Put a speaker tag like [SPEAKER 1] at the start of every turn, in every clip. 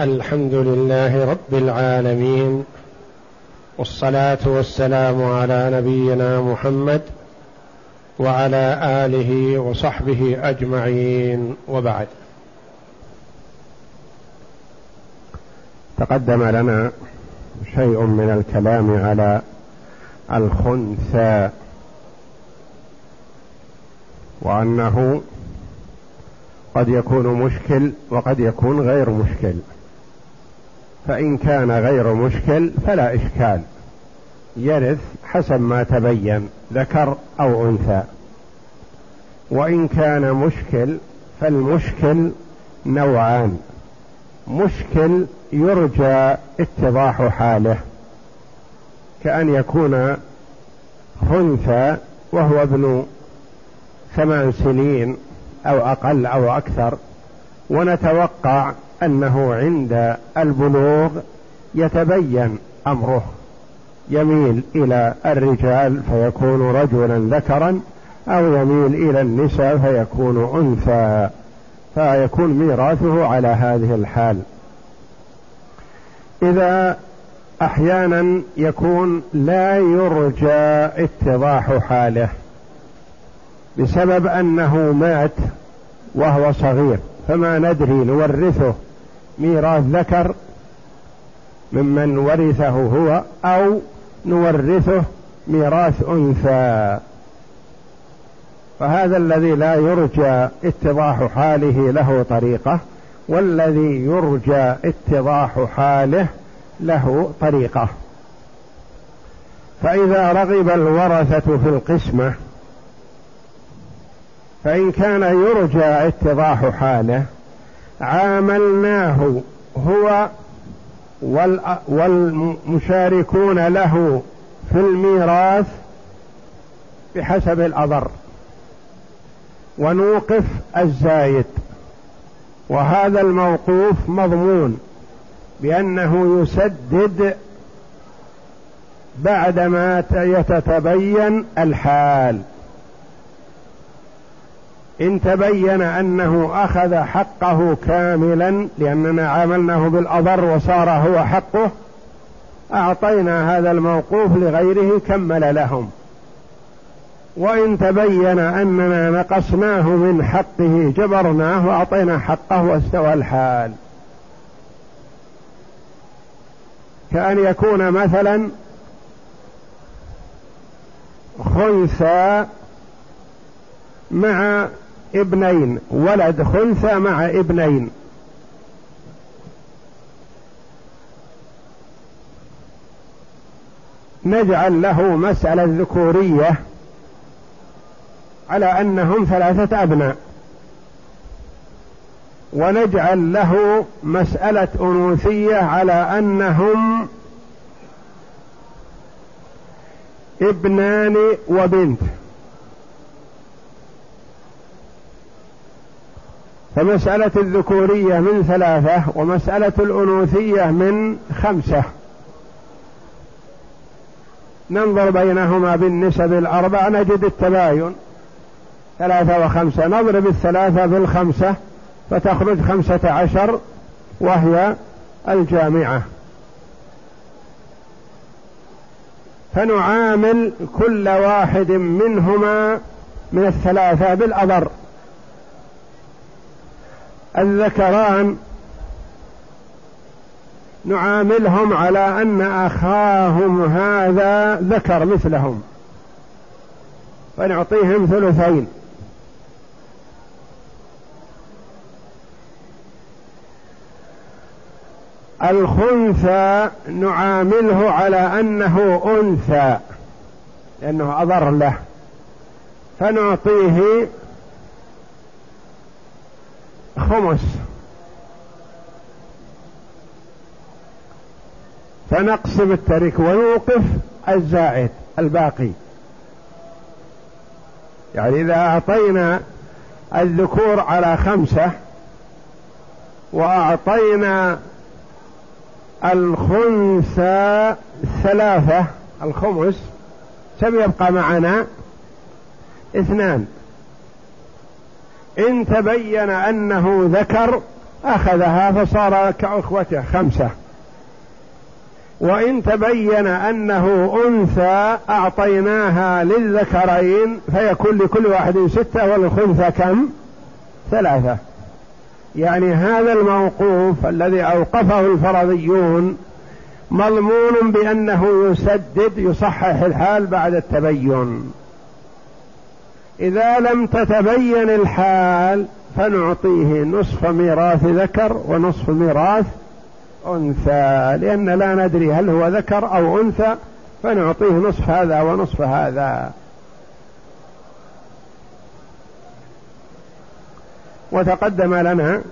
[SPEAKER 1] الحمد لله رب العالمين والصلاة والسلام على نبينا محمد وعلى آله وصحبه أجمعين وبعد. تقدم لنا شيء من الكلام على الخنثى وأنه قد يكون مشكل وقد يكون غير مشكل. فإن كان غير مشكل فلا إشكال. يرث حسب ما تبين ذكر أو أنثى. وإن كان مشكل فالمشكل نوعان. مشكل يرجى اتضاح حاله. كأن يكون خنثى وهو ابن ثمان سنين أو أقل أو أكثر. ونتوقع أنه عند البلوغ يتبين أمره. يميل إلى الرجال فيكون رجلا ذكرا أو يميل إلى النساء فيكون أنثى. فيكون ميراثه على هذه الحال. إذا أحيانا يكون لا يرجى اتضاح حاله بسبب أنه مات وهو صغير فما ندري نورثه. ميراث ذكر ممن ورثه هو أو نورثه ميراث أنثى. فهذا الذي لا يرجى اتضاح حاله له طريقة والذي يرجى اتضاح حاله له طريقة. فإذا رغب الورثة في القسمة فإن كان يرجى اتضاح حاله عاملناه هو والمشاركون له في الميراث بحسب الأضر ونوقف الزايد. وهذا الموقوف مضمون بأنه يسدد بعدما يتتبين الحال. إن تبين أنه أخذ حقه كاملا لأننا عاملناه بالأضر وصار هو حقه أعطينا هذا الموقوف لغيره كمل لهم. وإن تبين أننا نقصناه من حقه جبرناه وأعطينا حقه واستوى الحال. كأن يكون مثلا خنثى مع ابنين ولد خنثى مع ابنين. نجعل له مسألة ذكورية على أنهم ثلاثة أبناء. ونجعل له مسألة أنوثية على أنهم ابنان وبنت. فمسألة الذكورية من ثلاثة ومسألة الأنوثية من خمسة. ننظر بينهما بالنسب الأربع نجد التباين. ثلاثة وخمسة نضرب الثلاثة بالخمسة فتخرج خمسة عشر وهي الجامعة. فنعامل كل واحد منهما من الثلاثة بالأضر. الذكران نعاملهم على أن أخاهم هذا ذكر مثلهم فنعطيهم ثلثين. الخنثى نعامله على أنه أنثى لأنه أضر له فنعطيه خمس. فنقسم الترك ونوقف الزائد الباقي. يعني إذا أعطينا الذكور على خمسة وأعطينا الخنثى ثلاثة الخمس كم يبقى معنا؟ اثنان. إن تبين أنه ذكر أخذها فصار كأخوته خمسة. وإن تبين أنه أنثى أعطيناها للذكرين فيكون لكل واحد ستة وللخنثى كم؟ ثلاثة. يعني هذا الموقوف الذي أوقفه الفرضيون مضمون بأنه يسدد يصحح الحال بعد التبين. إذا لم تتبين الحال فنعطيه نصف ميراث ذكر ونصف ميراث أنثى لأن لا ندري هل هو ذكر أو أنثى فنعطيه نصف هذا ونصف هذا. وتقدم لنا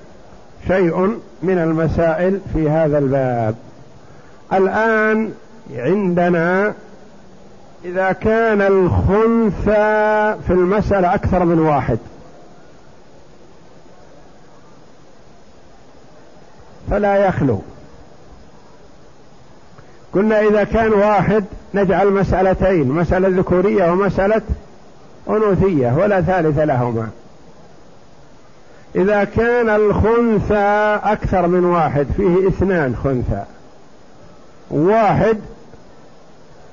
[SPEAKER 1] شيء من المسائل في هذا الباب. الآن عندنا إذا كان الخنثى في المسألة أكثر من واحد. فلا يخلو. قلنا إذا كان واحد نجعل مسألتين مسألة ذكورية ومسألة أنوثية ولا ثالث لهما. إذا كان الخنثى أكثر من واحد فيه اثنان خنثى. واحد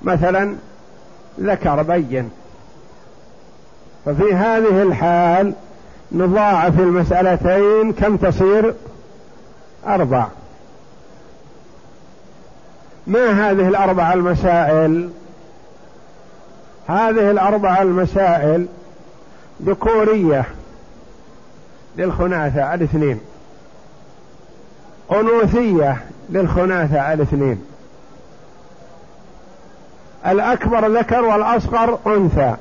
[SPEAKER 1] مثلا ذكر بين. ففي هذه الحال نضاعف المسألتين كم تصير؟ أربع ما هذه الأربع المسائل؟ هذه الأربع المسائل ذكورية للخناثة الاثنين. أنوثية للخناثة الاثنين. الأكبر ذكر والأصغر أنثى.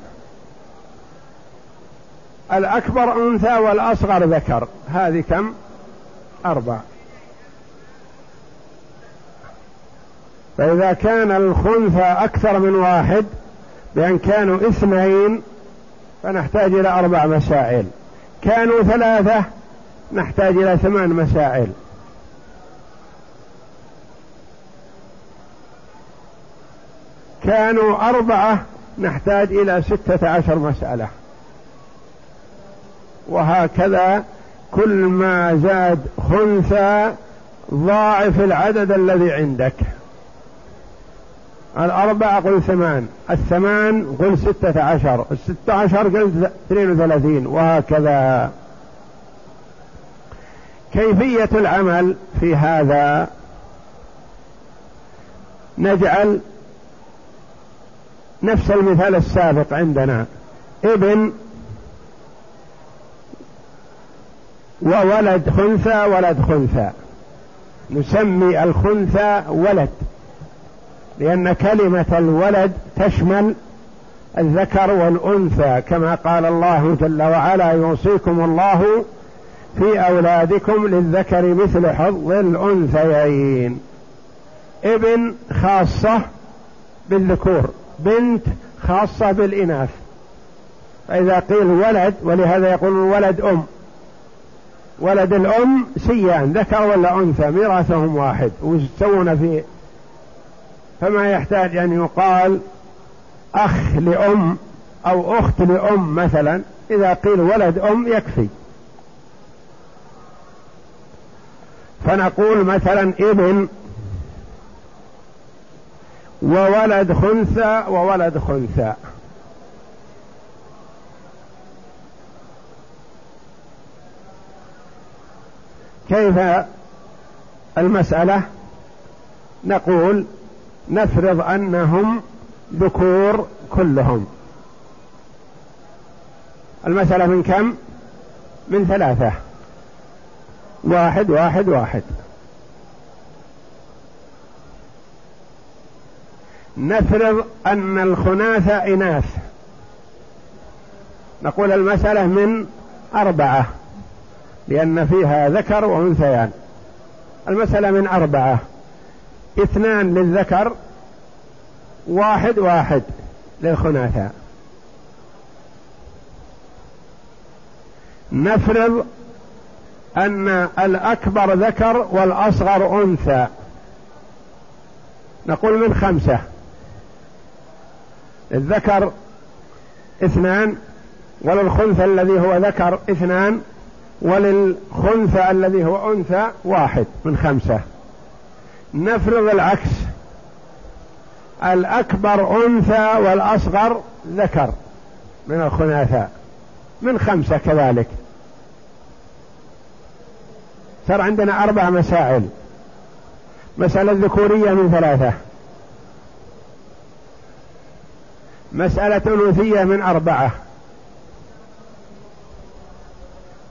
[SPEAKER 1] الأكبر أنثى والأصغر ذكر. هذه كم؟ أربع فإذا كان الخنثى أكثر من واحد بأن كانوا اثنين فنحتاج إلى أربع مسائل. كانوا ثلاثة نحتاج إلى ثمان مسائل. كانوا أربعة نحتاج إلى ستة عشر مسألة. وهكذا كل ما زاد خنثى ضاعف العدد الذي عندك. الأربعة قل ثمان الثمان قل ستة عشر الستة عشر قل اثنين وثلاثين وهكذا. كيفية العمل في هذا؟ نجعل نفس المثال السابق عندنا. ابن وولد خنثى ولد خنثى. نسمي الخنثى ولد لأن كلمة الولد تشمل الذكر والأنثى كما قال الله جل وعلا يوصيكم الله في أولادكم للذكر مثل حظ الأنثيين. ابن خاصة بالذكور. بنت خاصة بالإناث. فإذا قيل ولد ولهذا يقول ولد أم. ولد الأم سيان ذكر ولا أنثى ميراثهم واحد ويسوون في. فما يحتاج أن يقال أخ لأم أو أخت لأم مثلا إذا قيل ولد أم يكفي. فنقول مثلا ابن وولد خنثى وولد خنثى. كيف المسألة؟ نقول نفرض أنهم ذكور كلهم. المسألة من كم؟ من ثلاثة. واحد واحد واحد. نفرض أن الخناثة إناث. نقول المسألة من أربعة لأن فيها ذكر وأنثيان. المسألة من أربعة. اثنان للذكر واحد واحد للخناثة نفرض أن الأكبر ذكر والأصغر أنثى. نقول من خمسة. الذكر اثنان وللخنثى الذي هو ذكر اثنان وللخنثى الذي هو أنثى واحد من خمسة. نفرض العكس. الأكبر أنثى والأصغر ذكر من الخناثاء من خمسة كذلك. صار عندنا أربع مسائل. مسألة ذكورية من ثلاثة. مسألة أنوثية من أربعة.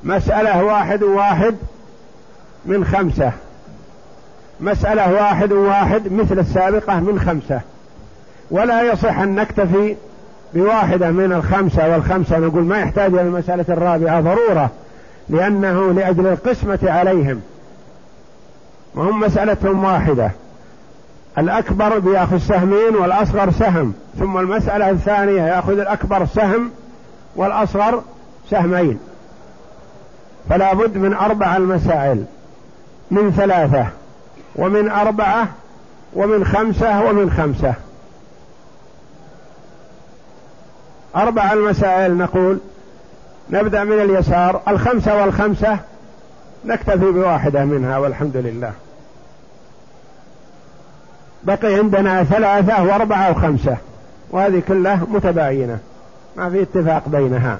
[SPEAKER 1] مسألة واحد واحد من خمسة. مسألة واحد واحد مثل السابقة من خمسة. ولا يصح أن نكتفي بواحدة من الخمسة والخمسة. نقول ما يحتاج إلى المسألة الرابعة ضرورة لأنه لأجل القسمة عليهم. وهم مسألتهم واحدة. الأكبر بياخذ سهمين والأصغر سهم. ثم المسألة الثانية يأخذ الأكبر سهم والأصغر سهمين. فلا بد من أربع المسائل من ثلاثة ومن أربعة ومن خمسة ومن خمسة. أربع المسائل نقول نبدأ من اليسار. الخمسة والخمسة نكتفي بواحدة منها والحمد لله. بقي عندنا ثلاثة وأربعة وخمسة. وهذه كلها متباينة. ما في اتفاق بينها.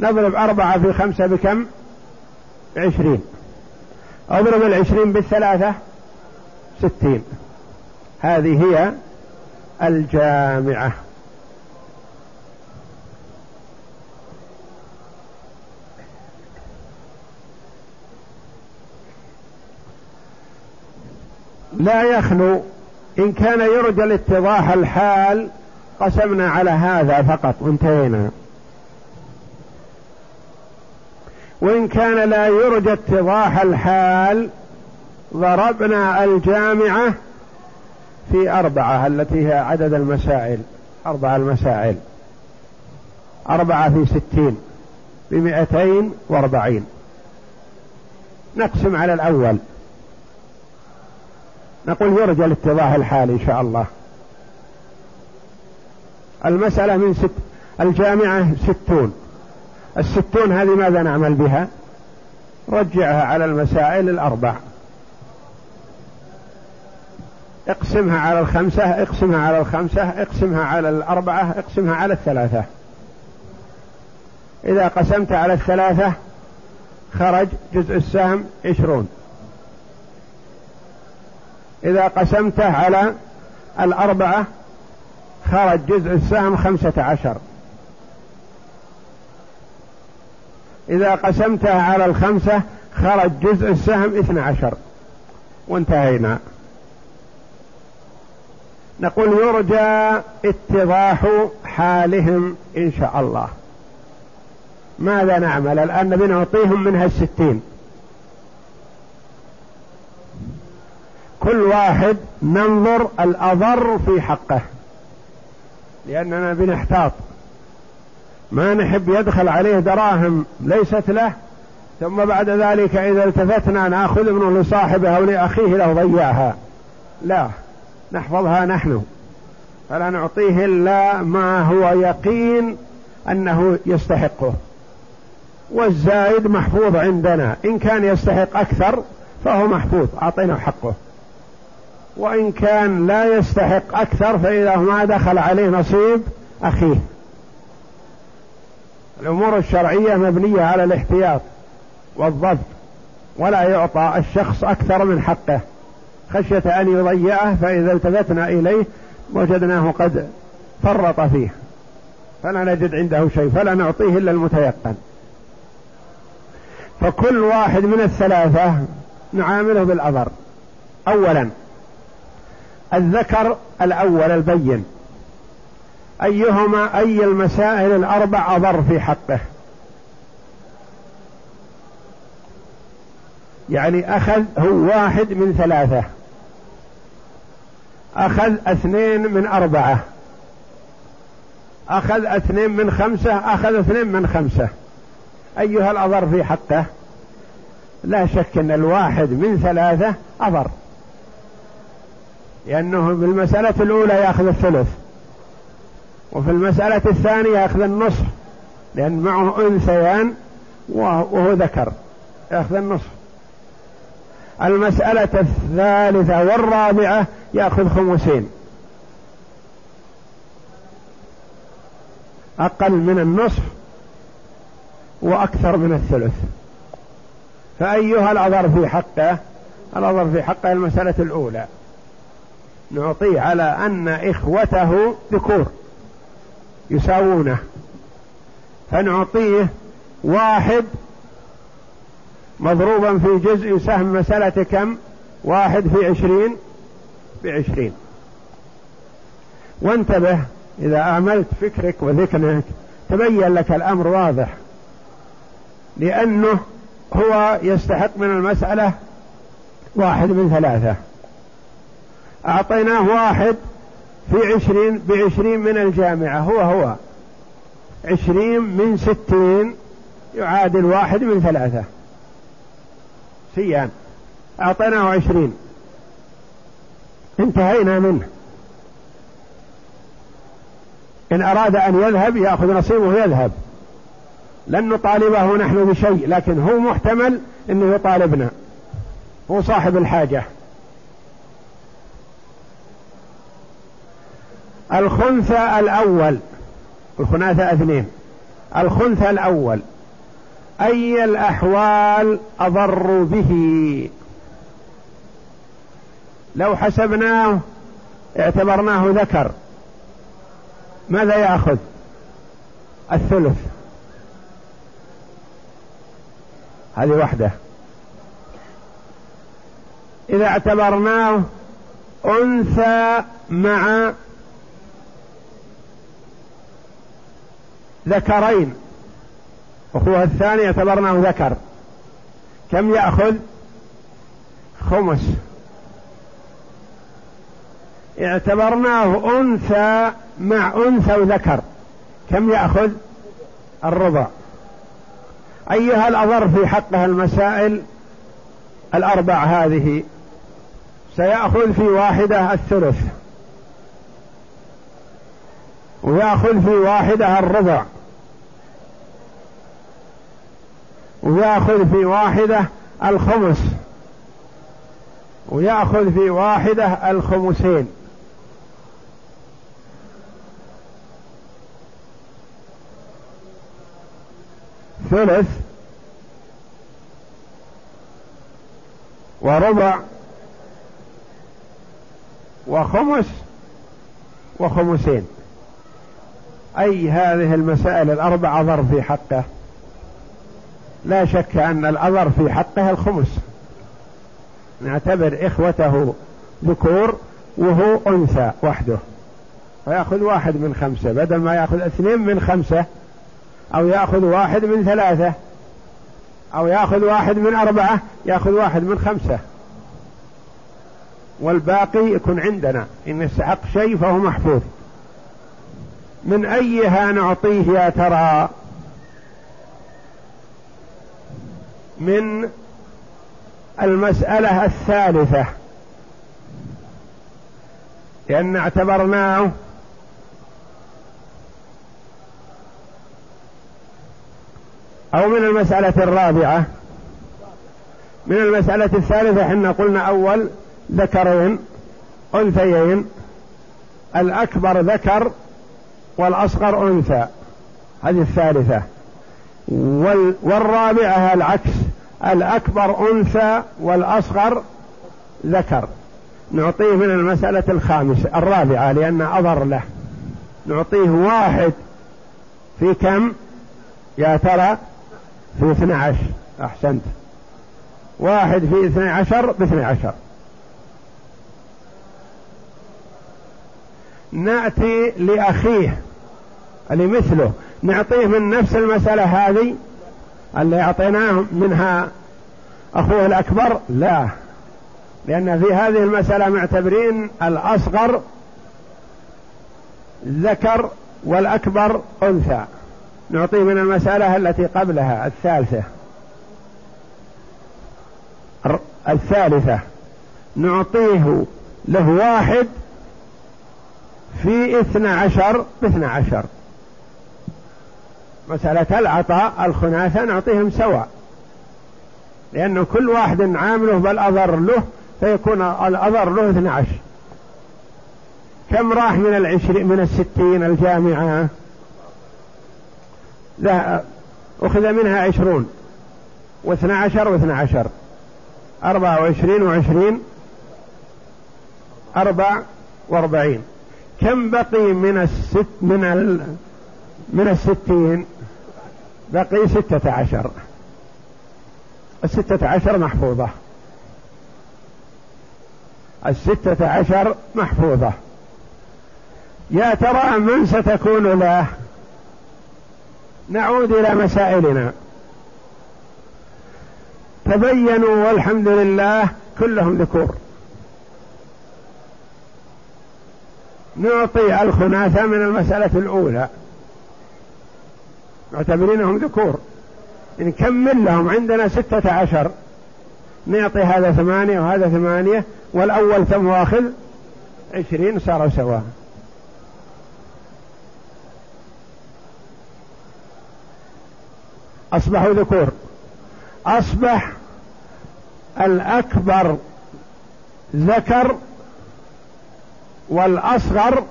[SPEAKER 1] نضرب أربعة في خمسة بكم؟ عشرين. أضرب العشرين بالثلاثة؟ ستين. هذه هي الجامعة. لا يخلو إن كان يرجى الاتضاح الحال قسمنا على هذا فقط. وانتهينا وإن كان لا يرجى اتضاح الحال ضربنا الجامعة في أربعة التي هي عدد المسائل. أربعة المسائل. أربعة في ستين. بمئتين وأربعين. نقسم على الأول. نقول يرجى الاتضاح الحال إن شاء الله. المسألة من ست الجامعة ستون. الستون هذه ماذا نعمل بها؟ رجعها على المسائل الأربع. اقسمها على الخمسة اقسمها على الخمسة اقسمها على الأربعة اقسمها على الثلاثة. إذا قسمت على الثلاثة خرج جزء السهم عشرون. إذا قسمته على الأربعة خرج جزء السهم خمسة عشر. إذا قسمتها على الخمسة خرج جزء السهم اثنى عشر. وانتهينا. نقول يرجى اتضاح حالهم إن شاء الله. ماذا نعمل؟ الآن بنعطيهم منها الستين. كل واحد ننظر الأضر في حقه. لأننا بنحتاط. ما نحب يدخل عليه دراهم ليست له ثم بعد ذلك إذا التفتنا نأخذ منه لصاحبه أو لأخيه لو ضيعها لا نحفظها نحن. فلا نعطيه إلا ما هو يقين أنه يستحقه. والزايد محفوظ عندنا. إن كان يستحق أكثر فهو محفوظ أعطينا حقه. وإن كان لا يستحق أكثر فإذا ما دخل عليه نصيب أخيه. الأمور الشرعية مبنية على الاحتياط والضبط ولا يعطى الشخص أكثر من حقه. خشية أن يضيعه فإذا التفتنا إليه وجدناه قد فرط فيه. فلا نجد عنده شيء فلا نعطيه إلا المتيقن. فكل واحد من الثلاثة نعامله بالأضر أولا الذكر الأول البين. أيهما أي المسائل الأربع أضر في حقه؟ يعني أخذ هو واحد من ثلاثة. أخذ اثنين من أربعة. أخذ اثنين من خمسة أخذ اثنين من خمسة. أيها الأضر في حقه؟ لا شك أن الواحد من ثلاثة أضر. لأنه بالمسألة الأولى يأخذ الثلث. وفي المسألة الثانية يأخذ النصف لأن معه أنثيان وهو ذكر يأخذ النصف. المسألة الثالثة والرابعة يأخذ خمسين. أقل من النصف وأكثر من الثلث. فأيها الأضر في حقه؟ الأضر في حقه المسألة الأولى. نعطيه على أن إخوته ذكور يساوونه. فنعطيه واحد مضروبا في جزء سهم مسألة كم؟ واحد في عشرين بعشرين. وانتبه إذا أعملت فكرك وذكرك تبين لك الأمر واضح. لأنه هو يستحق من المسألة واحد من ثلاثة. أعطيناه واحد في عشرين بعشرين من الجامعة هو هو. عشرين من ستين يعادل واحد من ثلاثة. سيان. أعطيناه عشرين. انتهينا منه. إن أراد أن يذهب يأخذ نصيبه يذهب. لن نطالبه نحن بشيء لكن هو محتمل أنه يطالبنا. هو صاحب الحاجة. الخنثى الأول. الخناثة اثنين. الخنثى الأول. أي الأحوال أضر به؟ لو حسبناه اعتبرناه ذكر ماذا يأخذ؟ الثلث. هذه وحده. إذا اعتبرناه أنثى مع ذكرين. أخوها الثاني اعتبرناه ذكر. كم يأخذ؟ خمس. اعتبرناه أنثى مع أنثى وذكر. كم يأخذ؟ الربع أيها الأضر في حقها المسائل الأربع هذه. سيأخذ في واحدة الثلث. ويأخذ في واحدة الربع ويأخذ في واحدة الخمس. ويأخذ في واحدة الخمسين. ثلث. وربع. وخمس. وخمسين. أي هذه المسائل الأربعة ضر في حقه. لا شك أن الأضر في حقه الخمس. نعتبر إخوته ذكور وهو أنثى وحده. فيأخذ واحد من خمسة بدل ما يأخذ اثنين من خمسة أو يأخذ واحد من ثلاثة أو يأخذ واحد من أربعة يأخذ واحد من خمسة. والباقي يكون عندنا. إن استحق شيء فهو محفوظ. من أيها نعطيه يا ترى؟ من المسألة الثالثة. لأن اعتبرناه أو من المسألة الرابعة. من المسألة الثالثة إحنا قلنا أول ذكرين أنثيين الأكبر ذكر والأصغر أنثى. هذه الثالثة. والرابعة العكس. الأكبر أنثى والأصغر ذكر. نعطيه من المسألة الخامسة الرابعة لأن أضر له. نعطيه واحد في كم؟ يا ترى في اثنى عشر. أحسنت. واحد في اثنى عشر باثنى عشر. نأتي لأخيه. اللي مثله. نعطيه من نفس المسألة هذه اللي أعطيناه منها أخوه الأكبر؟ لا. لأن في هذه المسألة معتبرين الأصغر ذكر والأكبر أنثى. نعطيه من المسألة التي قبلها الثالثة. الثالثة. نعطيه له واحد في اثنى عشر باثنى عشر. مسألة العطاء الخناثة نعطيهم سواء. لأنه كل واحد عامله بالأضر له فيكون الأضر له 12 كم راح من العشرين من الستين الجامعة؟ لا أخذ منها عشرون. واثنى عشر واثنى عشر أربعة وعشرين وعشرين. أربع وأربعين. كم بقي من الست من ال من الستين؟ بقي ستة عشر. الستة عشر محفوظة. الستة عشر محفوظة. يا ترى من ستكون له؟ نعود إلى مسائلنا. تبينوا والحمد لله كلهم ذكور. نعطي الخناثة من المسألة الأولى. معتبرينهم ذكور. نكمل لهم عندنا ستة عشر. نعطي هذا ثمانية وهذا ثمانية والأول ثم واخذ؟ عشرين صاروا سواء. أصبحوا ذكور. أصبح الأكبر ذكر والأصغر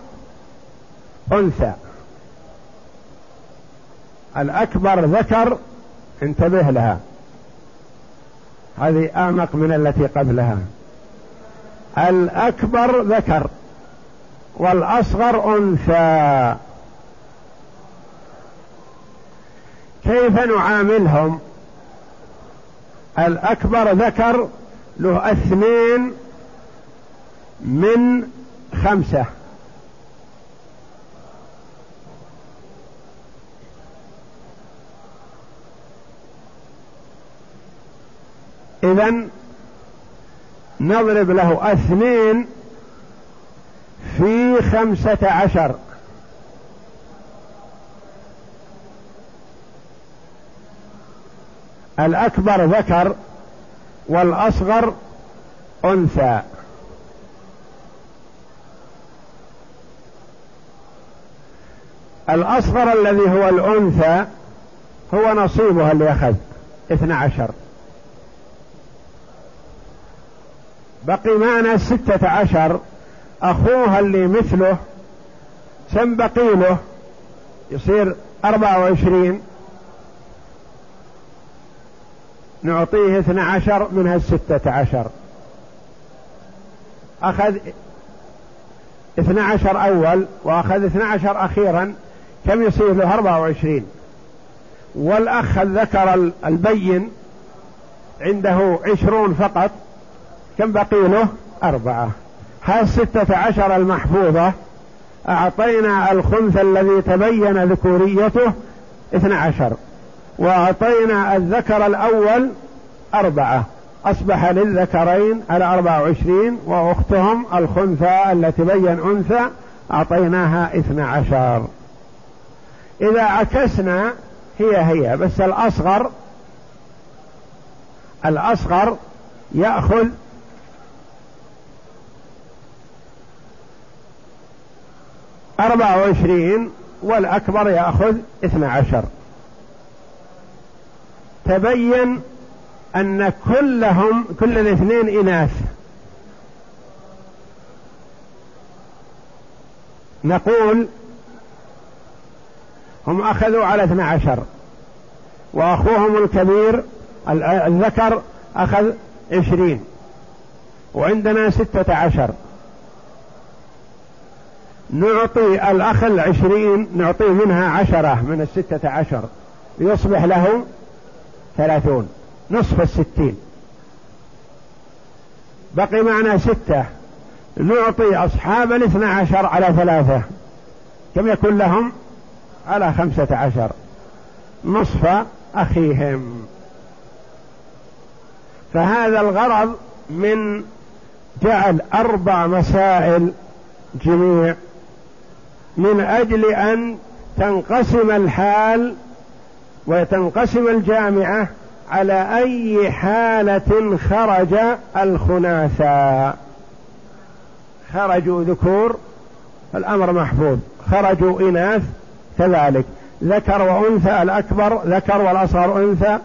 [SPEAKER 1] أنثى. الأكبر ذكر انتبه لها. هذه أعمق من التي قبلها. الأكبر ذكر والأصغر أنثى. كيف نعاملهم؟ الأكبر ذكر له اثنين من خمسة. إذا نضرب له اثنين في خمسة عشر. الأكبر ذكر والأصغر أنثى. الأصغر الذي هو الأنثى هو نصيبها اللي أخذ اثنى عشر. بقي معنا ستة عشر. أخوها اللي مثله كم بقي له؟ يصير أربعة وعشرين. نعطيه اثنى عشر من هالستة عشر. أخذ اثنى عشر أول وأخذ اثنى عشر أخيرا. كم يصير له؟ أربعة وعشرين. والأخ الذكر البين عنده عشرون فقط. كم بقي له أربعة هالستة عشر المحفوظة. أعطينا الخنث الذي تبين ذكوريته اثنى عشر. وأعطينا الذكر الأول أربعة. أصبح للذكرين على أربعة وعشرين وأختهم الخنثى التي بين أنثى أعطيناها اثنى عشر. إذا عكسنا هي هي بس الأصغر الأصغر يأخذ أربعة وعشرين والأكبر يأخذ اثنى عشر. تبين أن كلهم كل الاثنين إناث. نقول هم أخذوا على اثنى عشر. وأخوهم الكبير الذكر أخذ عشرين. وعندنا ستة عشر. نعطي الأخ العشرين نعطيه منها عشرة من الستة عشر. يصبح له ثلاثون نصف الستين. بقي معنا ستة. نعطي أصحاب الاثنى عشر على ثلاثة. كم يكون لهم؟ على خمسة عشر. نصف أخيهم. فهذا الغرض من جعل أربع مسائل جميع من أجل أن تنقسم الحال وتنقسم الجامعة على أي حالة خرج الخناثا خرجوا ذكور الأمر محفوظ. خرجوا إناث كذلك. ذكر وأنثى الأكبر ذكر والأصغر أنثى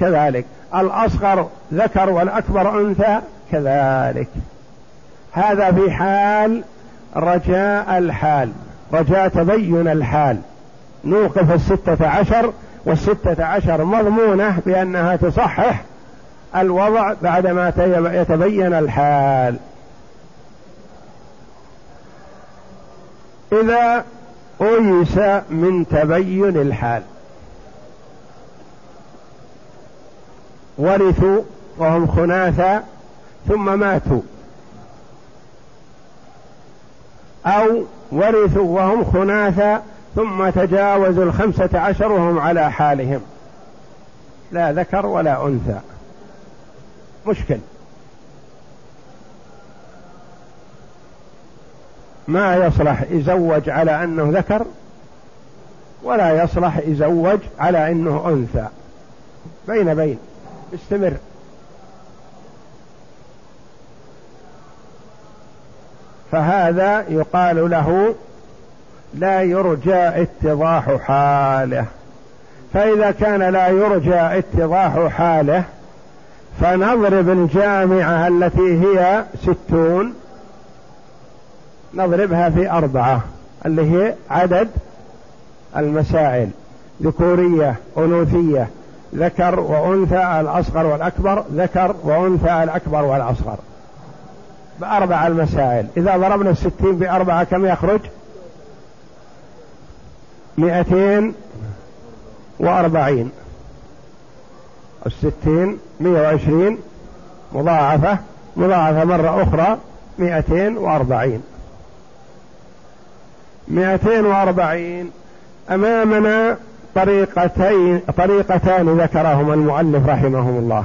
[SPEAKER 1] كذلك. الأصغر ذكر والأكبر أنثى كذلك. هذا في حال رجاء الحال. رجاء تبين الحال. نوقف الستة عشر والستة عشر مضمونة بأنها تصحح الوضع بعدما يتبين الحال. إذا أيس من تبين الحال. ورثوا وهم خناثا ثم ماتوا. أو ورثوا وهم خناثا ثم تجاوزوا الخمسة عشر وهم على حالهم. لا ذكر ولا أنثى. مشكل. ما يصلح يزوج على أنه ذكر ولا يصلح يزوج على أنه أنثى. بين بين. استمر. فهذا يقال له لا يرجى اتضاح حاله. فإذا كان لا يرجى اتضاح حاله فنضرب الجامعة التي هي ستون نضربها في أربعة اللي هي عدد المسائل ذكورية أنوثية ذكر وأنثى الأصغر والأكبر ذكر وأنثى الأكبر والأصغر. بأربع المسائل. إذا ضربنا الستين بأربعة كم يخرج؟ مئتين وأربعين. الستين مئة وعشرين. مضاعفة. مضاعفة مرة أخرى مئتين وأربعين. مئتين وأربعين. أمامنا طريقتين طريقتان ذكرهما المؤلف رحمه الله.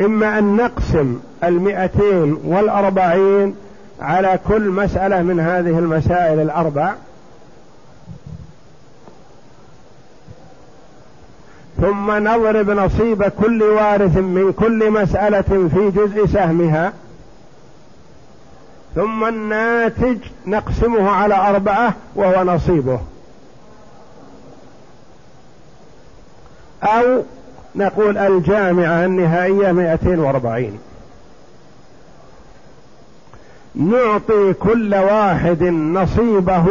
[SPEAKER 1] إما أن نقسم المئتين والأربعين على كل مسألة من هذه المسائل الأربع. ثم نضرب نصيب كل وارث من كل مسألة في جزء سهمها. ثم الناتج نقسمه على أربعة وهو نصيبه. أو نقول الجامعة النهائية 240 نعطي كل واحد نصيبه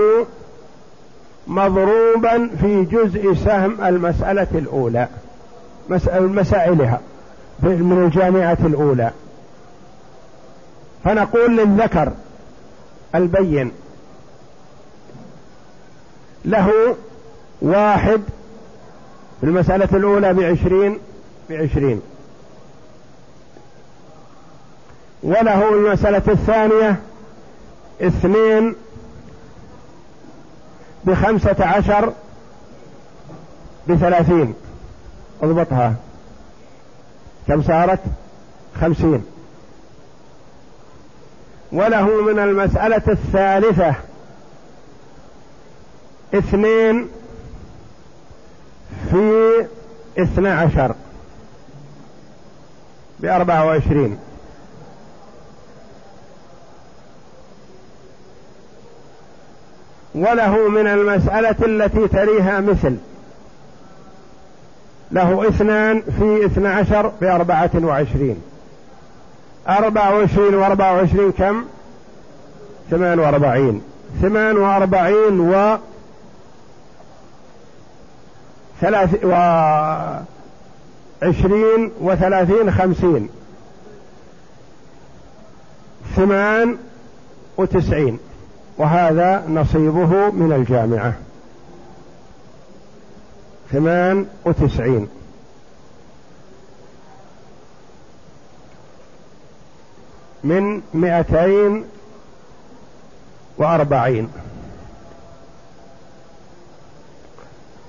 [SPEAKER 1] مضروبا في جزء سهم المسألة الأولى مسائلها من الجامعة الأولى. فنقول للذكر البين له واحد المسألة الأولى بعشرين بعشرين. وله المسألة الثانية اثنين بخمسة عشر بثلاثين. اضبطها. كم صارت؟ خمسين. وله من المسألة الثالثة اثنين في اثنى عشر بأربعة وعشرين. وله من المسألة التي تليها مثل. له اثنان في اثنى عشر بأربعة وعشرين. أربعة وعشرين وأربعة وعشرين كم؟ ثمان وأربعين. ثمان وأربعين و ثلاث وعشرين وثلاثين خمسين. ثمان وتسعين. وهذا نصيبه من الجامعة. ثمان وتسعين. من مئتين وأربعين.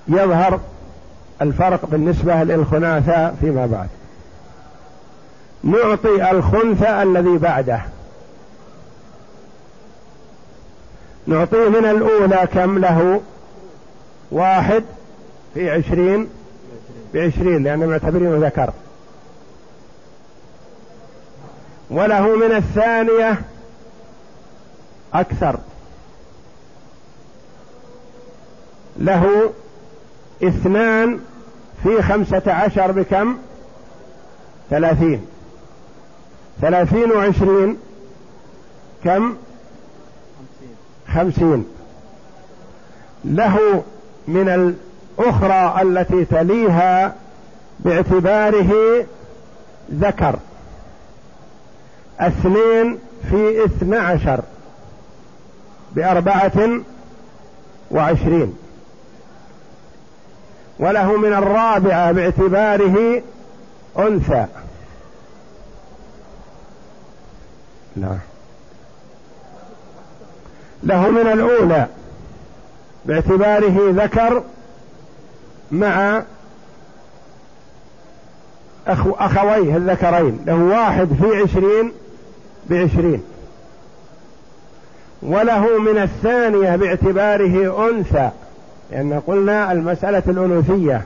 [SPEAKER 1] يظهر الفرق بالنسبة للخناثة فيما بعد. نعطي الخنثى الذي بعده. نعطيه من الأولى كم له؟ واحد في عشرين. بعشرين لأنه معتبرينه ذكر. وله من الثانية أكثر. له اثنان في خمسة عشر بكم؟ ثلاثين. ثلاثين وعشرين كم؟ خمسين. له من الأخرى التي تليها باعتباره ذكر. اثنين في اثنى عشر بأربعة وعشرين. وله من الرابعة باعتباره أنثى. لا. له من الأولى باعتباره ذكر مع أخو أخويه الذكرين. له واحد في عشرين بعشرين. وله من الثانية باعتباره أنثى. لأن قلنا المسألة الأنوثية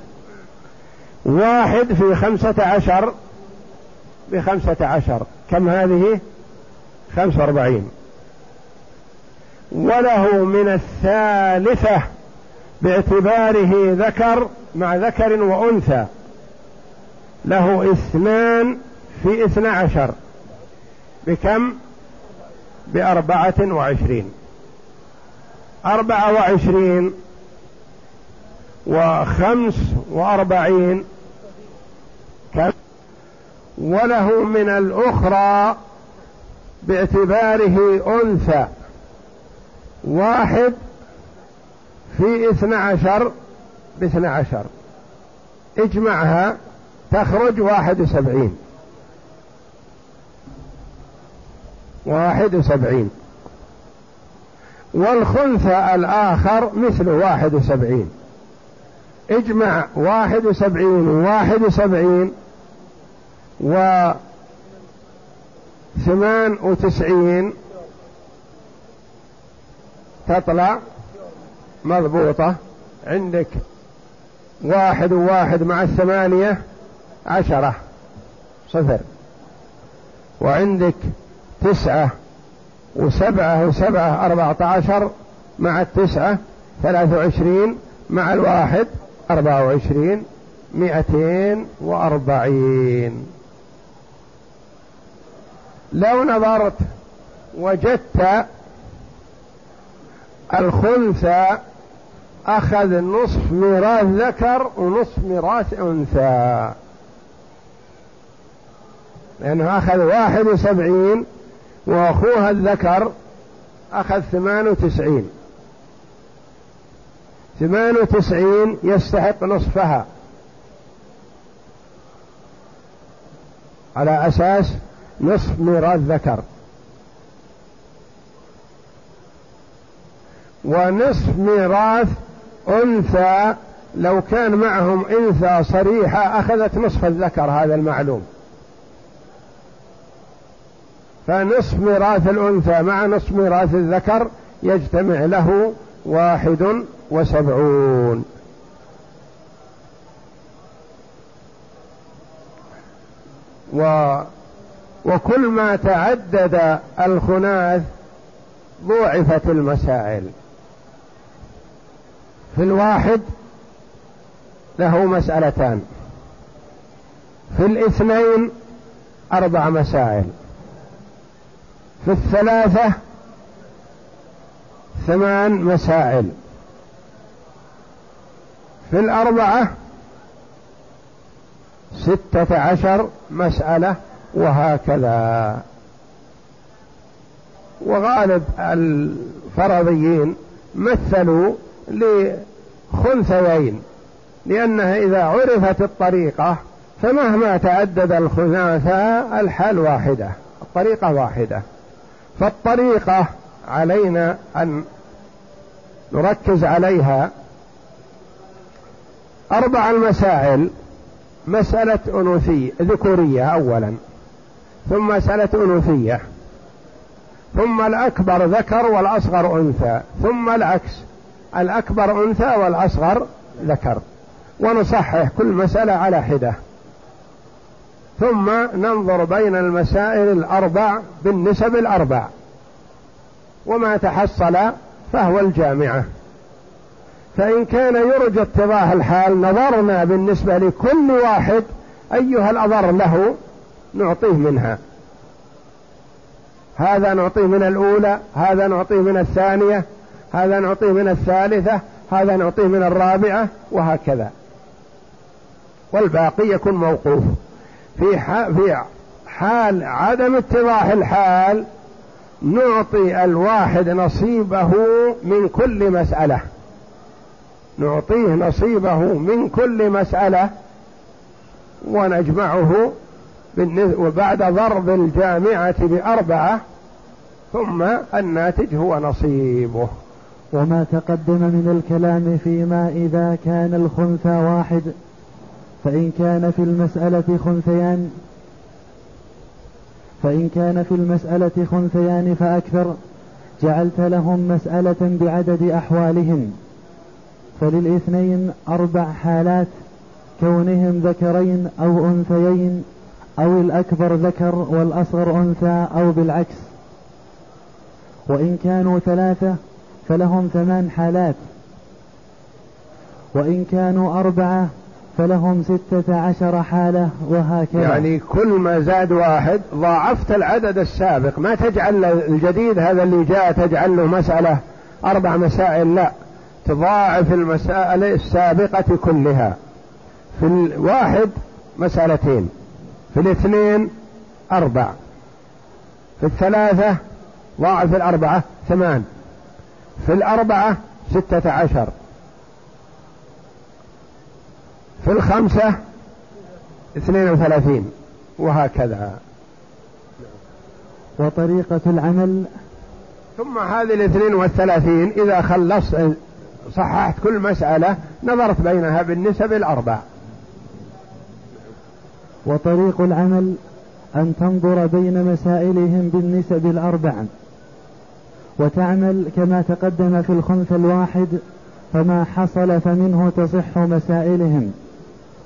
[SPEAKER 1] واحد في خمسة عشر بخمسة عشر. كم هذه؟ خمسة وأربعين. وله من الثالثة باعتباره ذكر مع ذكر وأنثى. له اثنان في اثنى عشر. بكم؟ بأربعة وعشرين. أربعة وعشرين وخمس وأربعين. وله من الأخرى باعتباره أنثى. واحد في اثنى عشر باثنى عشر. اجمعها تخرج واحد وسبعين. واحد وسبعين. والخنثى الآخر مثل واحد وسبعين. اجمع واحد وسبعين وواحد وسبعين وثمان وتسعين. تطلع؟ مضبوطة. عندك واحد وواحد مع الثمانية عشرة. صفر. وعندك تسعة وسبعة وسبعة أربعة عشر مع التسعة ثلاثة وعشرين مع الواحد أربعة وعشرين مئتين وأربعين. لو نظرت وجدت الخنثى أخذ نصف ميراث ذكر ونصف ميراث أنثى. لأنه أخذ واحد وسبعين وأخوها الذكر أخذ ثمان وتسعين. ثمان وتسعين يستحق نصفها. على أساس نصف ميراث ذكر. ونصف ميراث أنثى لو كان معهم أنثى صريحة أخذت نصف الذكر هذا المعلوم. فنصف ميراث الأنثى مع نصف ميراث الذكر يجتمع له واحد وسبعون. و وكل ما تعدد الخناث ضوعفت المسائل. في الواحد له مسألتان. في الاثنين أربع مسائل. في الثلاثة ثمان مسائل. في الأربعة ستة عشر مسألة وهكذا. وغالب الفرضيين مثلوا لخنثيين لأنها إذا عرفت الطريقة فمهما تعدد الخناثة الحال واحدة الطريقة واحدة. فالطريقة علينا أن نركز عليها أربع المسائل. مسألة أنوثية ذكورية أولا. ثم مسألة أنوثية. ثم الأكبر ذكر والأصغر أنثى. ثم العكس الأكبر أنثى والأصغر ذكر. ونصحح كل مسألة على حدة. ثم ننظر بين المسائل الأربع بالنسب الأربع. وما تحصل فهو الجامعة. فإن كان يرجى اتضاح الحال نظرنا بالنسبة لكل واحد أيها الأضر له نعطيه منها. هذا نعطيه من الأولى هذا نعطيه من الثانية هذا نعطيه من الثالثة هذا نعطيه من الرابعة وهكذا. والباقي يكون موقوف. في في حال عدم اتضاح الحال نعطي الواحد نصيبه من كل مسألة. نعطيه نصيبه من كل مسألة ونجمعه وبعد ضرب الجامعة بأربعة ثم الناتج هو نصيبه.
[SPEAKER 2] وما تقدم من الكلام فيما إذا كان الخنثى واحد فإن كان في المسألة خنثيان فإن كان في المسألة خنثيان فأكثر جعلت لهم مسألة بعدد أحوالهم. فللاثنين أربع حالات كونهم ذكرين أو أنثيين أو الأكبر ذكر والأصغر أنثى أو بالعكس. وإن كانوا ثلاثة فلهم ثمان حالات. وإن كانوا أربعة فلهم ستة عشر حالة وهكذا.
[SPEAKER 1] يعني كل ما زاد واحد ضاعفت العدد السابق. ما تجعل الجديد هذا اللي جاء تجعل له مسألة أربع مسائل لا. تضاعف المسائل السابقة كلها. في الواحد مسألتين في الاثنين أربع في الثلاثة ضاعف الأربعة ثمان في الأربعة ستة عشر في الخمسة اثنين وثلاثين وهكذا.
[SPEAKER 2] وطريقة العمل؟
[SPEAKER 1] ثم هذه الاثنين والثلاثين إذا خلصت صححت كل مسألة نظرت بينها بالنسب الأربع.
[SPEAKER 2] وطريق العمل أن تنظر بين مسائلهم بالنسب الأربع. وتعمل كما تقدم في الخنث الواحد فما حصل فمنه تصح مسائلهم.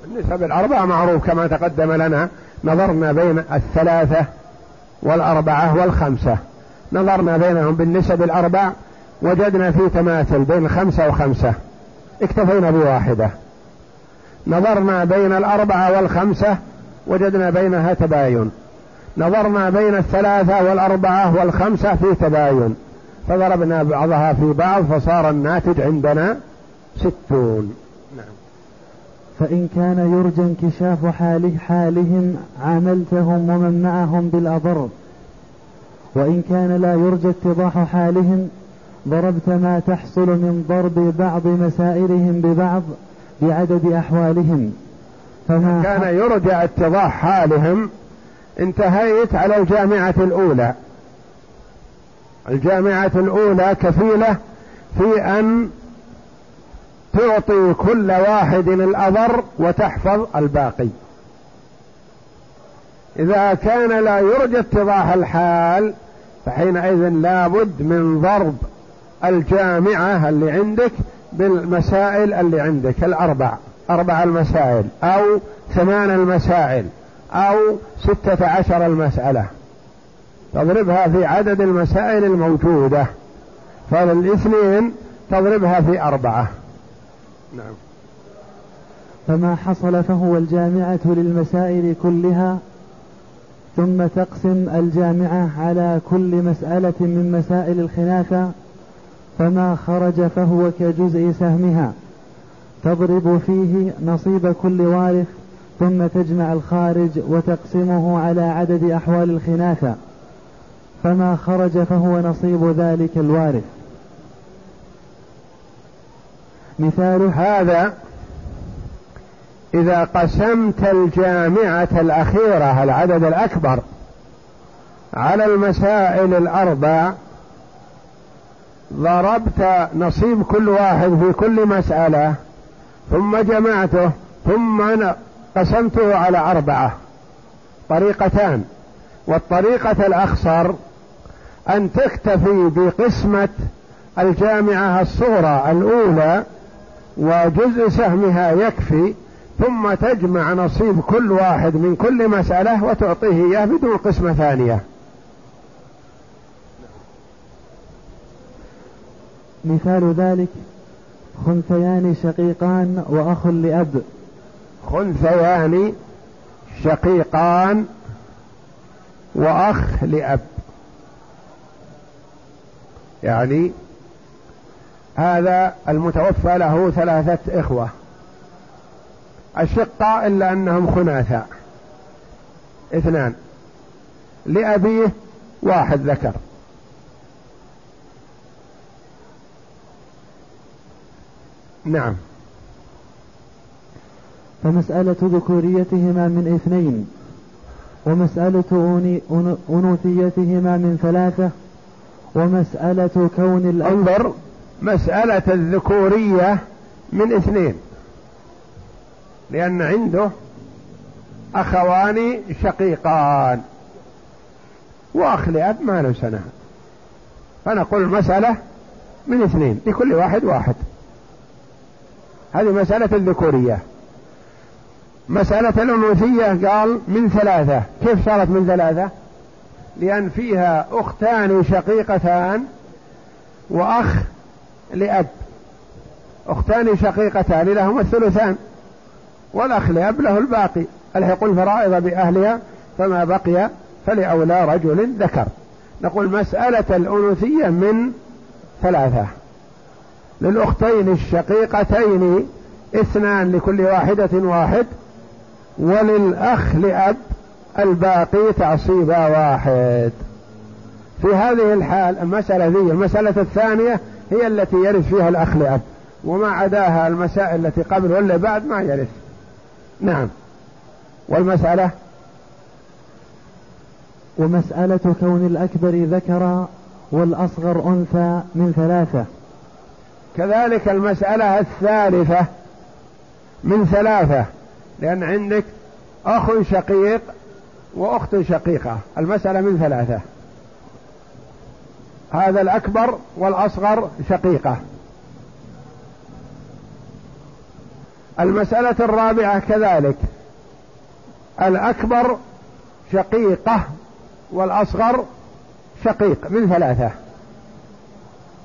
[SPEAKER 1] النسب الأربعة معروف كما تقدم لنا نظرنا بين الثلاثة والأربعة والخمسة. نظرنا بينهم بالنسب الأربع وجدنا في تماثل بين خمسة وخمسة. اكتفينا بواحدة. نظرنا بين الأربعة والخمسة وجدنا بينها تباين. نظرنا بين الثلاثة والأربعة والخمسة في تباين. فضربنا بعضها في بعض فصار الناتج عندنا ستون. نعم.
[SPEAKER 2] فإن كان يرجى انكشاف حال حالهم عاملتهم ومن معهم بالأضر وإن كان لا يرجى اتضاح حالهم ضربت ما تحصل من ضرب بعض مسائلهم ببعض بعدد أحوالهم.
[SPEAKER 1] فما كان يرجى اتضاح حالهم انتهيت على الجامعة الأولى. الجامعة الأولى كفيلة في أن تعطي كل واحد الأضر وتحفظ الباقي. إذا كان لا يرجى اتضاح الحال فحينئذ لابد من ضرب الجامعة اللي عندك بالمسائل اللي عندك الأربع. أربع المسائل أو ثمان المسائل أو ستة عشر المسألة. تضربها في عدد المسائل الموجودة. فالاثنين تضربها في أربعة. نعم.
[SPEAKER 2] فما حصل فهو الجامعة للمسائل كلها ثم تقسم الجامعة على كل مسألة من مسائل الخلافة فما خرج فهو كجزء سهمها. تضرب فيه نصيب كل وارث ثم تجمع الخارج وتقسمه على عدد أحوال الخلافة. فما خرج فهو نصيب ذلك الوارث.
[SPEAKER 1] مثال هذا إذا قسمت الجامعة الأخيرة العدد الأكبر على المسائل الأربع ضربت نصيب كل واحد في كل مسألة ثم جمعته ثم قسمته على أربعة طريقتان. والطريقة الأخصر أن تكتفي بقسمة الجامعة الصغرى الأولى وجزء سهمها يكفي ثم تجمع نصيب كل واحد من كل مسألة وتعطيه إياه بدون قسمة ثانية.
[SPEAKER 2] مثال ذلك خنثيان شقيقان وأخ لأب.
[SPEAKER 1] خنثيان شقيقان وأخ لأب. يعني هذا المتوفى له ثلاثة إخوة. الشقة إلا أنهم خناثا. اثنان. لأبيه واحد ذكر. نعم.
[SPEAKER 2] فمسألة ذكوريتهما من اثنين ومسألة أنوثيتهما من ثلاثة ومسألة كون
[SPEAKER 1] الأب أنظر مسألة الذكورية من اثنين. لأن عنده أخوان شقيقان وأخ لأب ما له سنة. فنقول المسألة من اثنين لكل واحد واحد. هذه مسألة الذكورية مسألة الأنوثية قال من ثلاثة. كيف صارت من ثلاثة؟ لأن فيها أختان شقيقتان وأخ لأب. أختان شقيقتان لهما الثلثان. والأخ لأب له الباقي. الحق الفرائض بأهلها فما بقي فلأولى رجل ذكر. نقول مسألة الأنوثية من ثلاثة. للأختين الشقيقتين اثنان لكل واحدة واحد وللأخ لأب الباقي تعصيبا واحد. في هذه الحال المسألة ذي المسألة الثانية هي التي يرث فيها الأخ لأب وما عداها المسائل التي قبل ولا بعد ما يرث. نعم. والمسألة؟
[SPEAKER 2] ومسألة كون الأكبر ذكرا والأصغر أنثى من ثلاثة.
[SPEAKER 1] كذلك المسألة الثالثة من ثلاثة لأن عندك أخ شقيق وأخت شقيقة المسألة من ثلاثة. هذا الأكبر والأصغر شقيقة. المسألة الرابعة كذلك الأكبر شقيقة والأصغر شقيق من ثلاثة.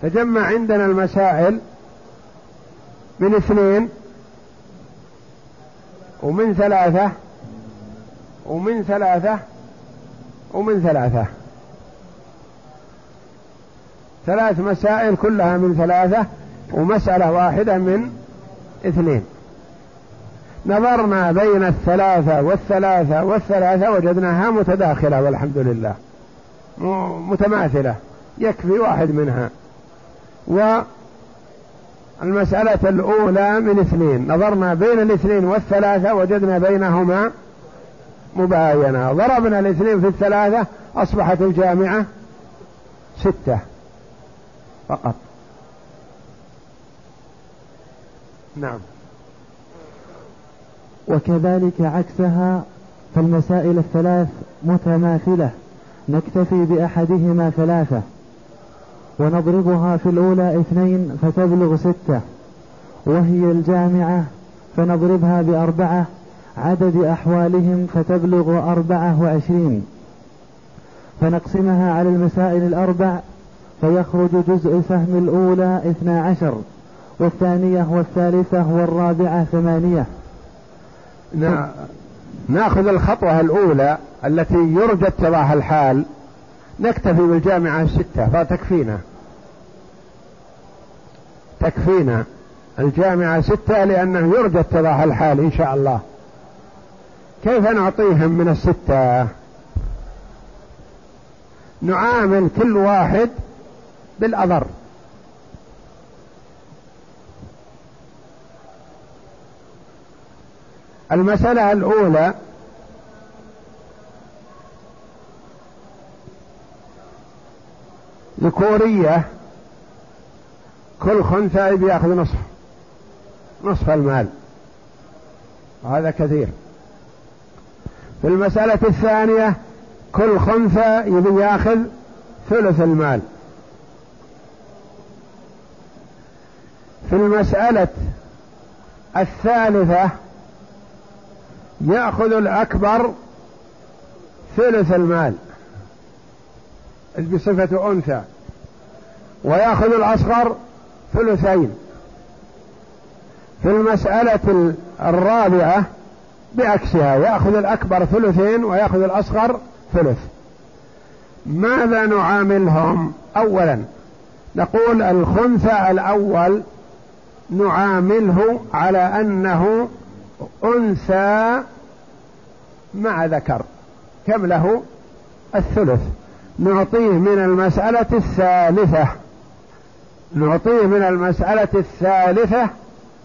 [SPEAKER 1] تجمع عندنا المسائل من اثنين ومن ثلاثة ومن ثلاثة ومن ثلاثة. ثلاث مسائل كلها من ثلاثة ومسألة واحدة من اثنين. نظرنا بين الثلاثة والثلاثة والثلاثة وجدناها متداخلة والحمد لله. متماثلة. يكفي واحد منها. والمسألة الأولى من اثنين. نظرنا بين الاثنين والثلاثة وجدنا بينهما مباينة. ضربنا الاثنين في الثلاثة أصبحت الجامعة ستة فقط. نعم.
[SPEAKER 2] وكذلك عكسها فالمسائل الثلاث متماثلة. نكتفي بأحدهما ثلاثة. ونضربها في الأولى اثنين فتبلغ ستة. وهي الجامعة فنضربها بأربعة. عدد أحوالهم فتبلغ أربعة وعشرين. فنقسمها على المسائل الأربع. فيخرج جزء سهم الأولى اثنا عشر والثانية والثالثة والرابعة ثمانية.
[SPEAKER 1] ناخذ الخطوة الأولى التي يرجى اتضاح الحال. نكتفي بالجامعة الستة فتكفينا. تكفينا الجامعة ستة لأنه يرجى اتضاح الحال إن شاء الله. كيف نعطيهم من الستة؟ نعامل كل واحد بالأضر. المسألة الأولى ذكورية كل خنثى بياخذ نصف. نصف المال. وهذا كثير. في المسألة الثانية كل خنثى يبي يأخذ ثلث المال. في المسألة الثالثة يأخذ الأكبر ثلث المال. بصفة أنثى؟ ويأخذ الأصغر ثلثين في المسألة الرابعة بعكسها يأخذ الأكبر ثلثين ويأخذ الأصغر ثلث ماذا نعاملهم؟ أولا نقول الخنثى الأول نعامله على أنه أنثى مع ذكر كم له؟ الثلث. نعطيه من المسألة الثالثة. نعطيه من المسألة الثالثة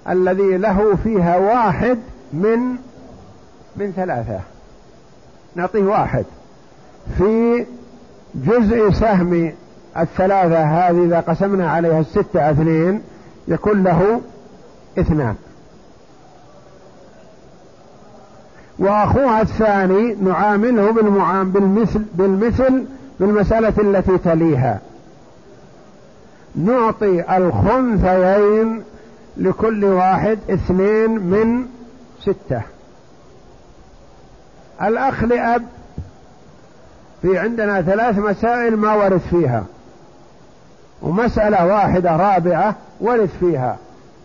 [SPEAKER 1] الذي له فيها واحد من من ثلاثة. نعطيه واحد. في جزء سهم الثلاثة هذه إذا قسمنا عليها الستة اثنين يكون له اثنان. وأخوها الثاني نعامله بالمعام بالمثل بالمثل بالمسألة التي تليها. نعطي الخنثيين لكل واحد اثنين من ستة. الأخ لأب في عندنا ثلاث مسائل ما ورث فيها. ومسألة واحدة رابعة ورث فيها.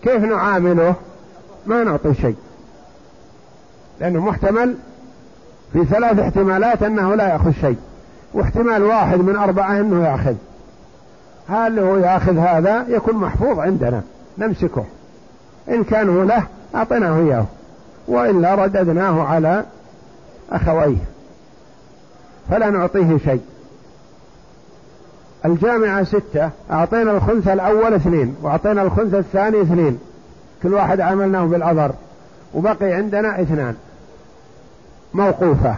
[SPEAKER 1] كيف نعامله؟ ما نعطي شيء. لأنه محتمل في ثلاث احتمالات أنه لا يأخذ شيء. واحتمال واحد من أربعة أنه يأخذ. هل هو يأخذ هذا يكون محفوظ عندنا نمسكه. إن كان هو له أعطيناه إياه. وإلا رددناه على أخويه. فلا نعطيه شيء. الجامعة ستة أعطينا الخنثى الأول اثنين وأعطينا الخنثى الثاني اثنين. كل واحد عملناه بالأضر وبقي عندنا اثنان. موقوفة.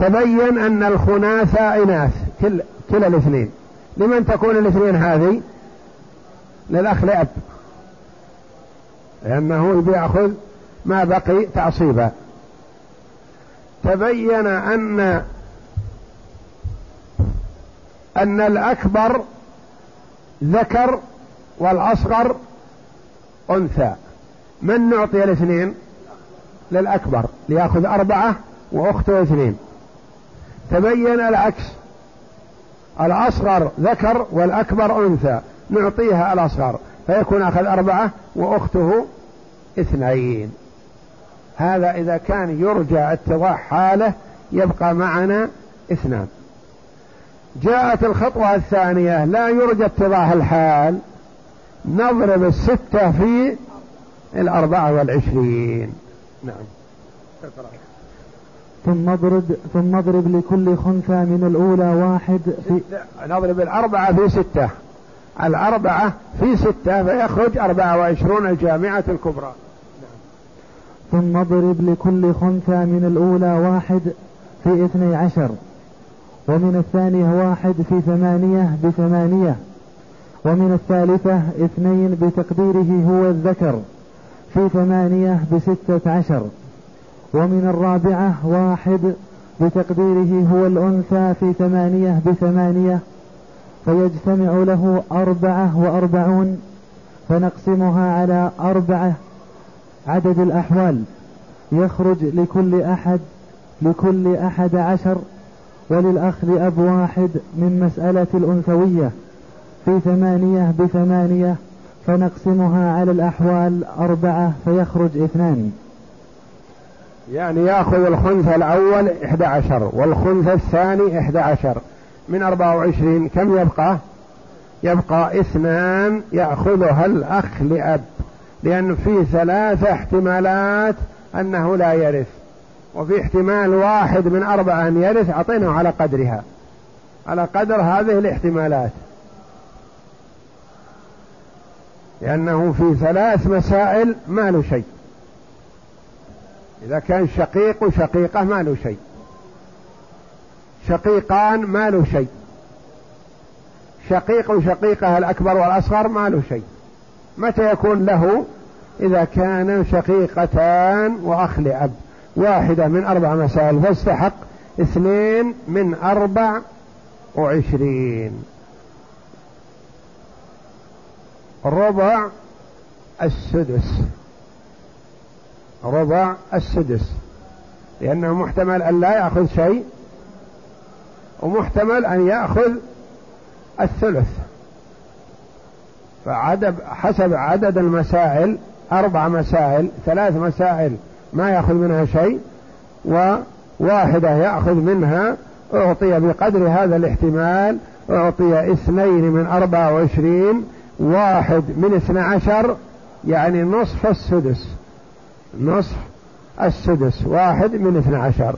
[SPEAKER 1] تبين أن الخناثة إناث كل كلا الاثنين. لمن تكون الاثنين هذه؟ للأخ لأب. لأنه بيأخذ ما بقي تعصيبا. تبين أن أن الأكبر ذكر والأصغر أنثى. من نعطي الاثنين؟ للأكبر ليأخذ أربعة وأخته اثنين. تبين العكس. الأصغر ذكر والأكبر أنثى. نعطيها الأصغر. فيكون أخذ أربعة وأخته اثنين. هذا إذا كان يرجى اتضاح حاله يبقى معنا اثنان. جاءت الخطوة الثانية. لا يرجى اتضاح الحال. نضرب الستة في الأربعة والعشرين. نعم.
[SPEAKER 2] ثم اضرب ثم اضرب لكل خنثى من الأولى واحد في
[SPEAKER 1] نضرب الأربعة في ستة. الأربعة في ستة فيخرج أربعة وعشرون الجامعة الكبرى.
[SPEAKER 2] ثم اضرب لكل خنثى من الأولى واحد في اثني عشر. ومن الثانية واحد في ثمانية بثمانية. ومن الثالثة اثنين بتقديره هو الذكر في ثمانية بستة عشر. ومن الرابعة واحد بتقديره هو الأنثى في ثمانية بثمانية فيجتمع له أربعة وأربعون فنقسمها على أربعة عدد الأحوال. يخرج لكل أحد لكل أحد عشر وللأخ لأب واحد من مسألة الأنثوية. في ثمانية بثمانية فنقسمها على الأحوال أربعة فيخرج اثنان.
[SPEAKER 1] يعني يأخذ الخنث الأول إحدى عشر والخنث الثاني إحدى عشر من أربعة وعشرين كم يبقى يبقى اثنان يأخذها الأخ لأب لأن في ثلاثة احتمالات أنه لا يرث وفي احتمال واحد من أربعة أن يرث أعطيناه على قدرها على قدر هذه الاحتمالات لأنه في ثلاث مسائل ما له شيء إذا كان شقيق وشقيقة ما له شيء. شقيقان ما له شيء. شقيق وشقيقة الأكبر والأصغر ما له شيء. متى يكون له؟ إذا كان شقيقتان وأخ لأب. واحدة من أربع مسائل. فاستحق اثنين من أربع وعشرين. ربع السدس. ربع السدس. لأنه محتمل أن لا يأخذ شيء ومحتمل أن يأخذ الثلث. فعدد حسب عدد المسائل أربع مسائل ثلاث مسائل ما يأخذ منها شيء وواحدة يأخذ منها أعطي بقدر هذا الاحتمال أعطي اثنين من أربعة وعشرين واحد من اثنى عشر يعني نصف السدس. نصف السدس واحد من اثنى عشر.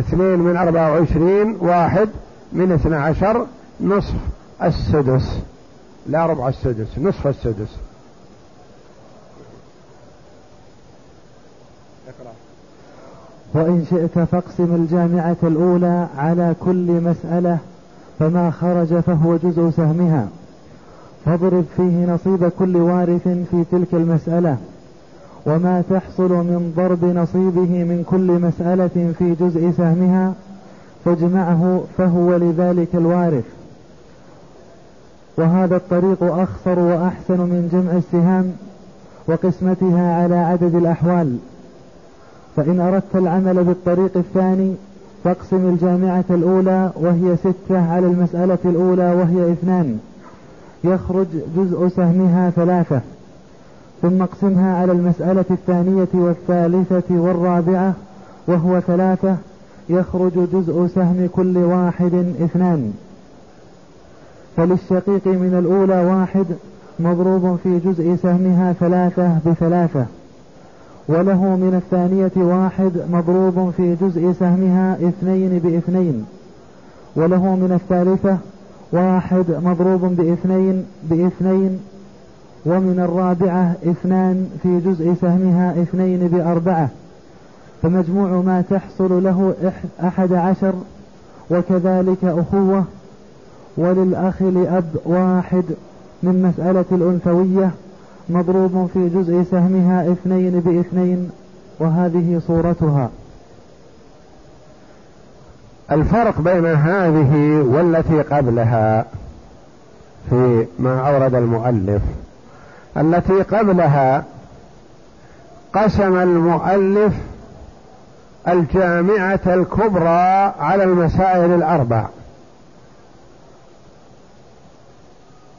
[SPEAKER 1] اثنين من أربعة وعشرين واحد من اثنى عشر نصف السدس. لا ربع السدس نصف السدس.
[SPEAKER 2] وإن شئت فاقسم الجامعة الأولى على كل مسألة فما خرج فهو جزء سهمها. فاضرب فيه نصيب كل وارث في تلك المسألة. وما تحصل من ضرب نصيبه من كل مسألة في جزء سهمها فاجمعه فهو لذلك الوارث. وهذا الطريق أخصر وأحسن من جمع السهام وقسمتها على عدد الأحوال. فإن أردت العمل بالطريق الثاني فاقسم الجامعة الأولى وهي ستة على المسألة الأولى وهي اثنان. يخرج جزء سهمها ثلاثة ثم اقسمها على المسألة الثانية والثالثة والرابعة وهو ثلاثة يخرج جزء سهم كل واحد اثنان. فللشقيق من الأولى واحد مضروب في جزء سهمها ثلاثة بثلاثة. وله من الثانية واحد مضروب في جزء سهمها اثنين بإثنين. وله من الثالثة واحد مضروب بإثنين بإثنين ومن الرابعة اثنان في جزء سهمها اثنين بأربعة. فمجموع ما تحصل له أحد عشر وكذلك أخوة. وللأخ لأب واحد من مسألة الأنثوية مضروب في جزء سهمها اثنين بإثنين وهذه صورتها.
[SPEAKER 1] الفرق بين هذه والتي قبلها في ما أورد المؤلف. التي قبلها قسم المؤلف الجامعة الكبرى على المسائل الأربع.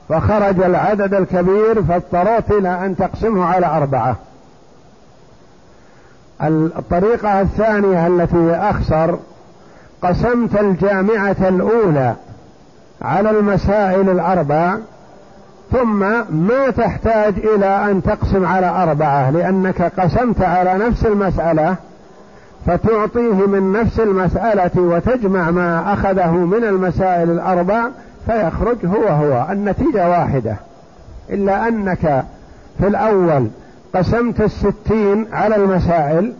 [SPEAKER 1] فخرج العدد الكبير فاضطررت إلى أن تقسمه على أربعة. الطريقة الثانية التي أخسر قسمت الجامعة الأولى على المسائل الأربع ثم ما تحتاج إلى أن تقسم على أربعة لأنك قسمت على نفس المسألة فتعطيه من نفس المسألة وتجمع ما أخذه من المسائل الأربع فيخرج هو هو النتيجة واحدة. إلا أنك في الأول قسمت الستين على المسائل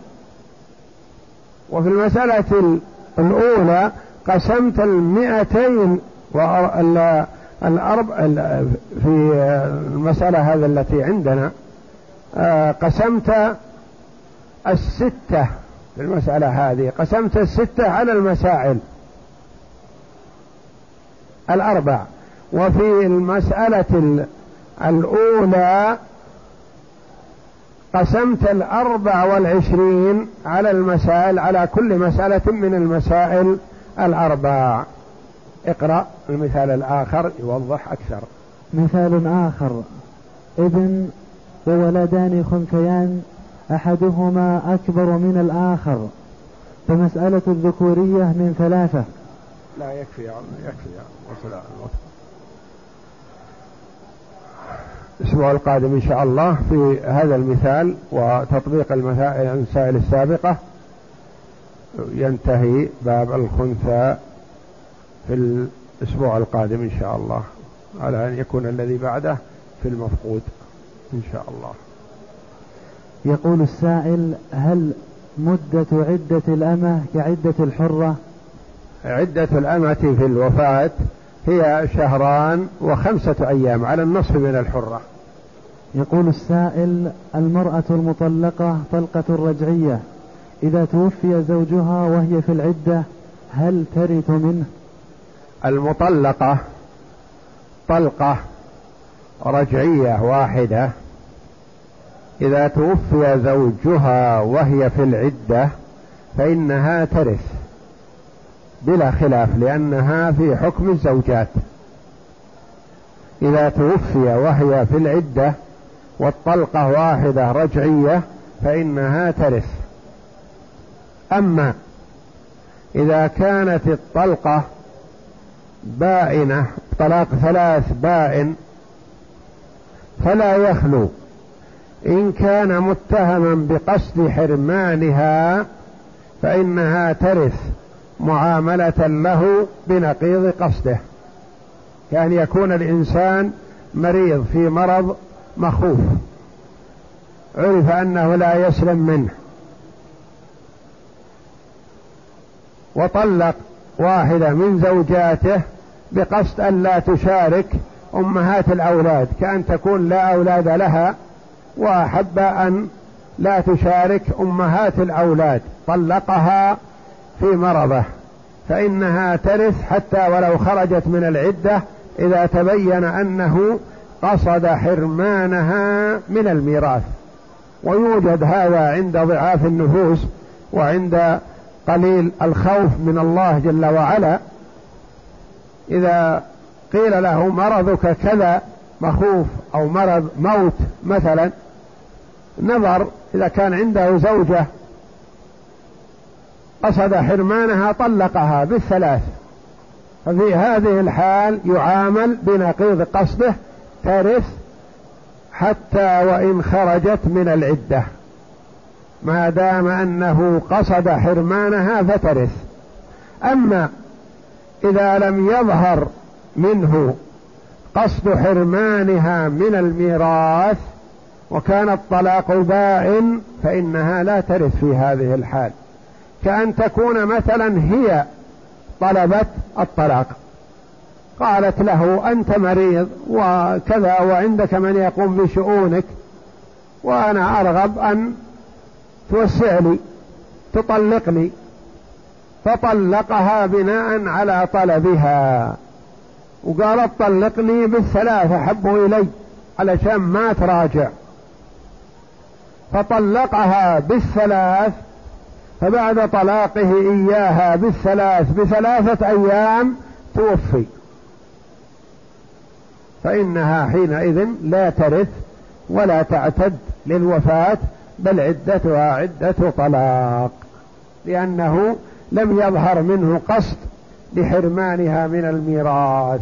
[SPEAKER 1] وفي المسألة الأولى قسمت المئتين والأرب في المسألة هذا التي عندنا آه، قسمت الستة في المسألة هذه قسمت الستة على المسائل الأربع. وفي المسألة الأولى قسمت الأربع والعشرين على المسائل على كل مسألة من المسائل الأربع. اقرأ المثال الآخر يوضح أكثر.
[SPEAKER 2] مثال آخر. ابن وولدان خنثيان أحدهما أكبر من الآخر. فمسألة الذكورية من ثلاثة.
[SPEAKER 1] لا يكفي يا يكفي يا وصل الأسبوع القادم إن شاء الله في هذا المثال وتطبيق المسائل السابقة. ينتهي باب الخنثى في الأسبوع القادم إن شاء الله على أن يكون الذي بعده في المفقود إن شاء الله.
[SPEAKER 2] يقول السائل هل مدة عدة الأمة كعدة الحرة؟
[SPEAKER 1] عدة الأمة في الوفاة هي شهران وخمسة أيام على النصف من الحرة.
[SPEAKER 2] يقول السائل المرأة المطلقة طلقة رجعية إذا توفي زوجها وهي في العدة هل ترث منه؟
[SPEAKER 1] المطلقة طلقة رجعية واحدة. إذا توفي زوجها وهي في العدة فإنها ترث بلا خلاف لأنها في حكم الزوجات. إذا توفي وهي في العدة والطلقة واحدة رجعية فإنها ترث. أما إذا كانت الطلقة بائنة طلاق ثلاث بائن فلا يخلو. إن كان متهما بقصد حرمانها فإنها ترث معاملة له بنقيض قصده. كأن يكون الإنسان مريض في مرض مخوف. عرف أنه لا يسلم منه. وطلق واحدة من زوجاته بقصد أن لا تشارك أمهات الأولاد كأن تكون لا أولاد لها وأحب أن لا تشارك أمهات الأولاد. طلقها في مرضه فإنها ترث حتى ولو خرجت من العدة إذا تبين أنه قصد حرمانها من الميراث. ويوجد هذا عند ضعاف النفوس وعند قليل الخوف من الله جل وعلا. إذا قيل له مرضك كذا مخوف أو مرض موت مثلا نظر إذا كان عنده زوجة قصد حرمانها طلقها بالثلاث. ففي هذه الحال يعامل بنقيض قصده ترث حتى وإن خرجت من العدة. ما دام أنه قصد حرمانها فترث. أما إذا لم يظهر منه قصد حرمانها من الميراث وكان الطلاق بائن فإنها لا ترث في هذه الحال. كأن تكون مثلا هي طلبت الطلاق. قالت له أنت مريض وكذا وعندك من يقوم بشؤونك وأنا أرغب أن توسع لي تطلقني فطلقها بناء على طلبها. وقالت طلقني بالثلاثة حبوا إلي علشان ما تراجع. فطلقها بالثلاث فبعد طلاقه إياها بالثلاث بثلاثة أيام توفي. فإنها حينئذ لا ترث ولا تعتد للوفاة بل عدتها عدة طلاق. لأنه لم يظهر منه قصد لحرمانها من الميراث.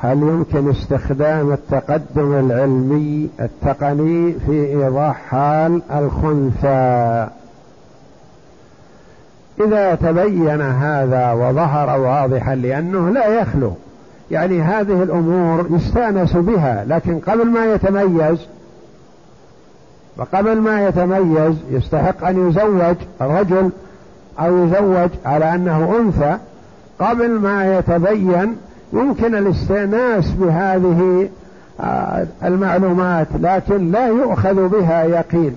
[SPEAKER 1] هل يمكن استخدام التقدم العلمي التقني في إيضاح حال الخنثى؟ إذا تبين هذا وظهر واضحا لأنه لا يخلو يعني هذه الأمور يستأنس بها لكن قبل ما يتميز وقبل ما يتميز يستحق أن يزوج رجل أو يزوج على أنه أنثى. قبل ما يتبين يمكن الاستئناس بهذه آه، المعلومات لكن لا يؤخذ بها يقين.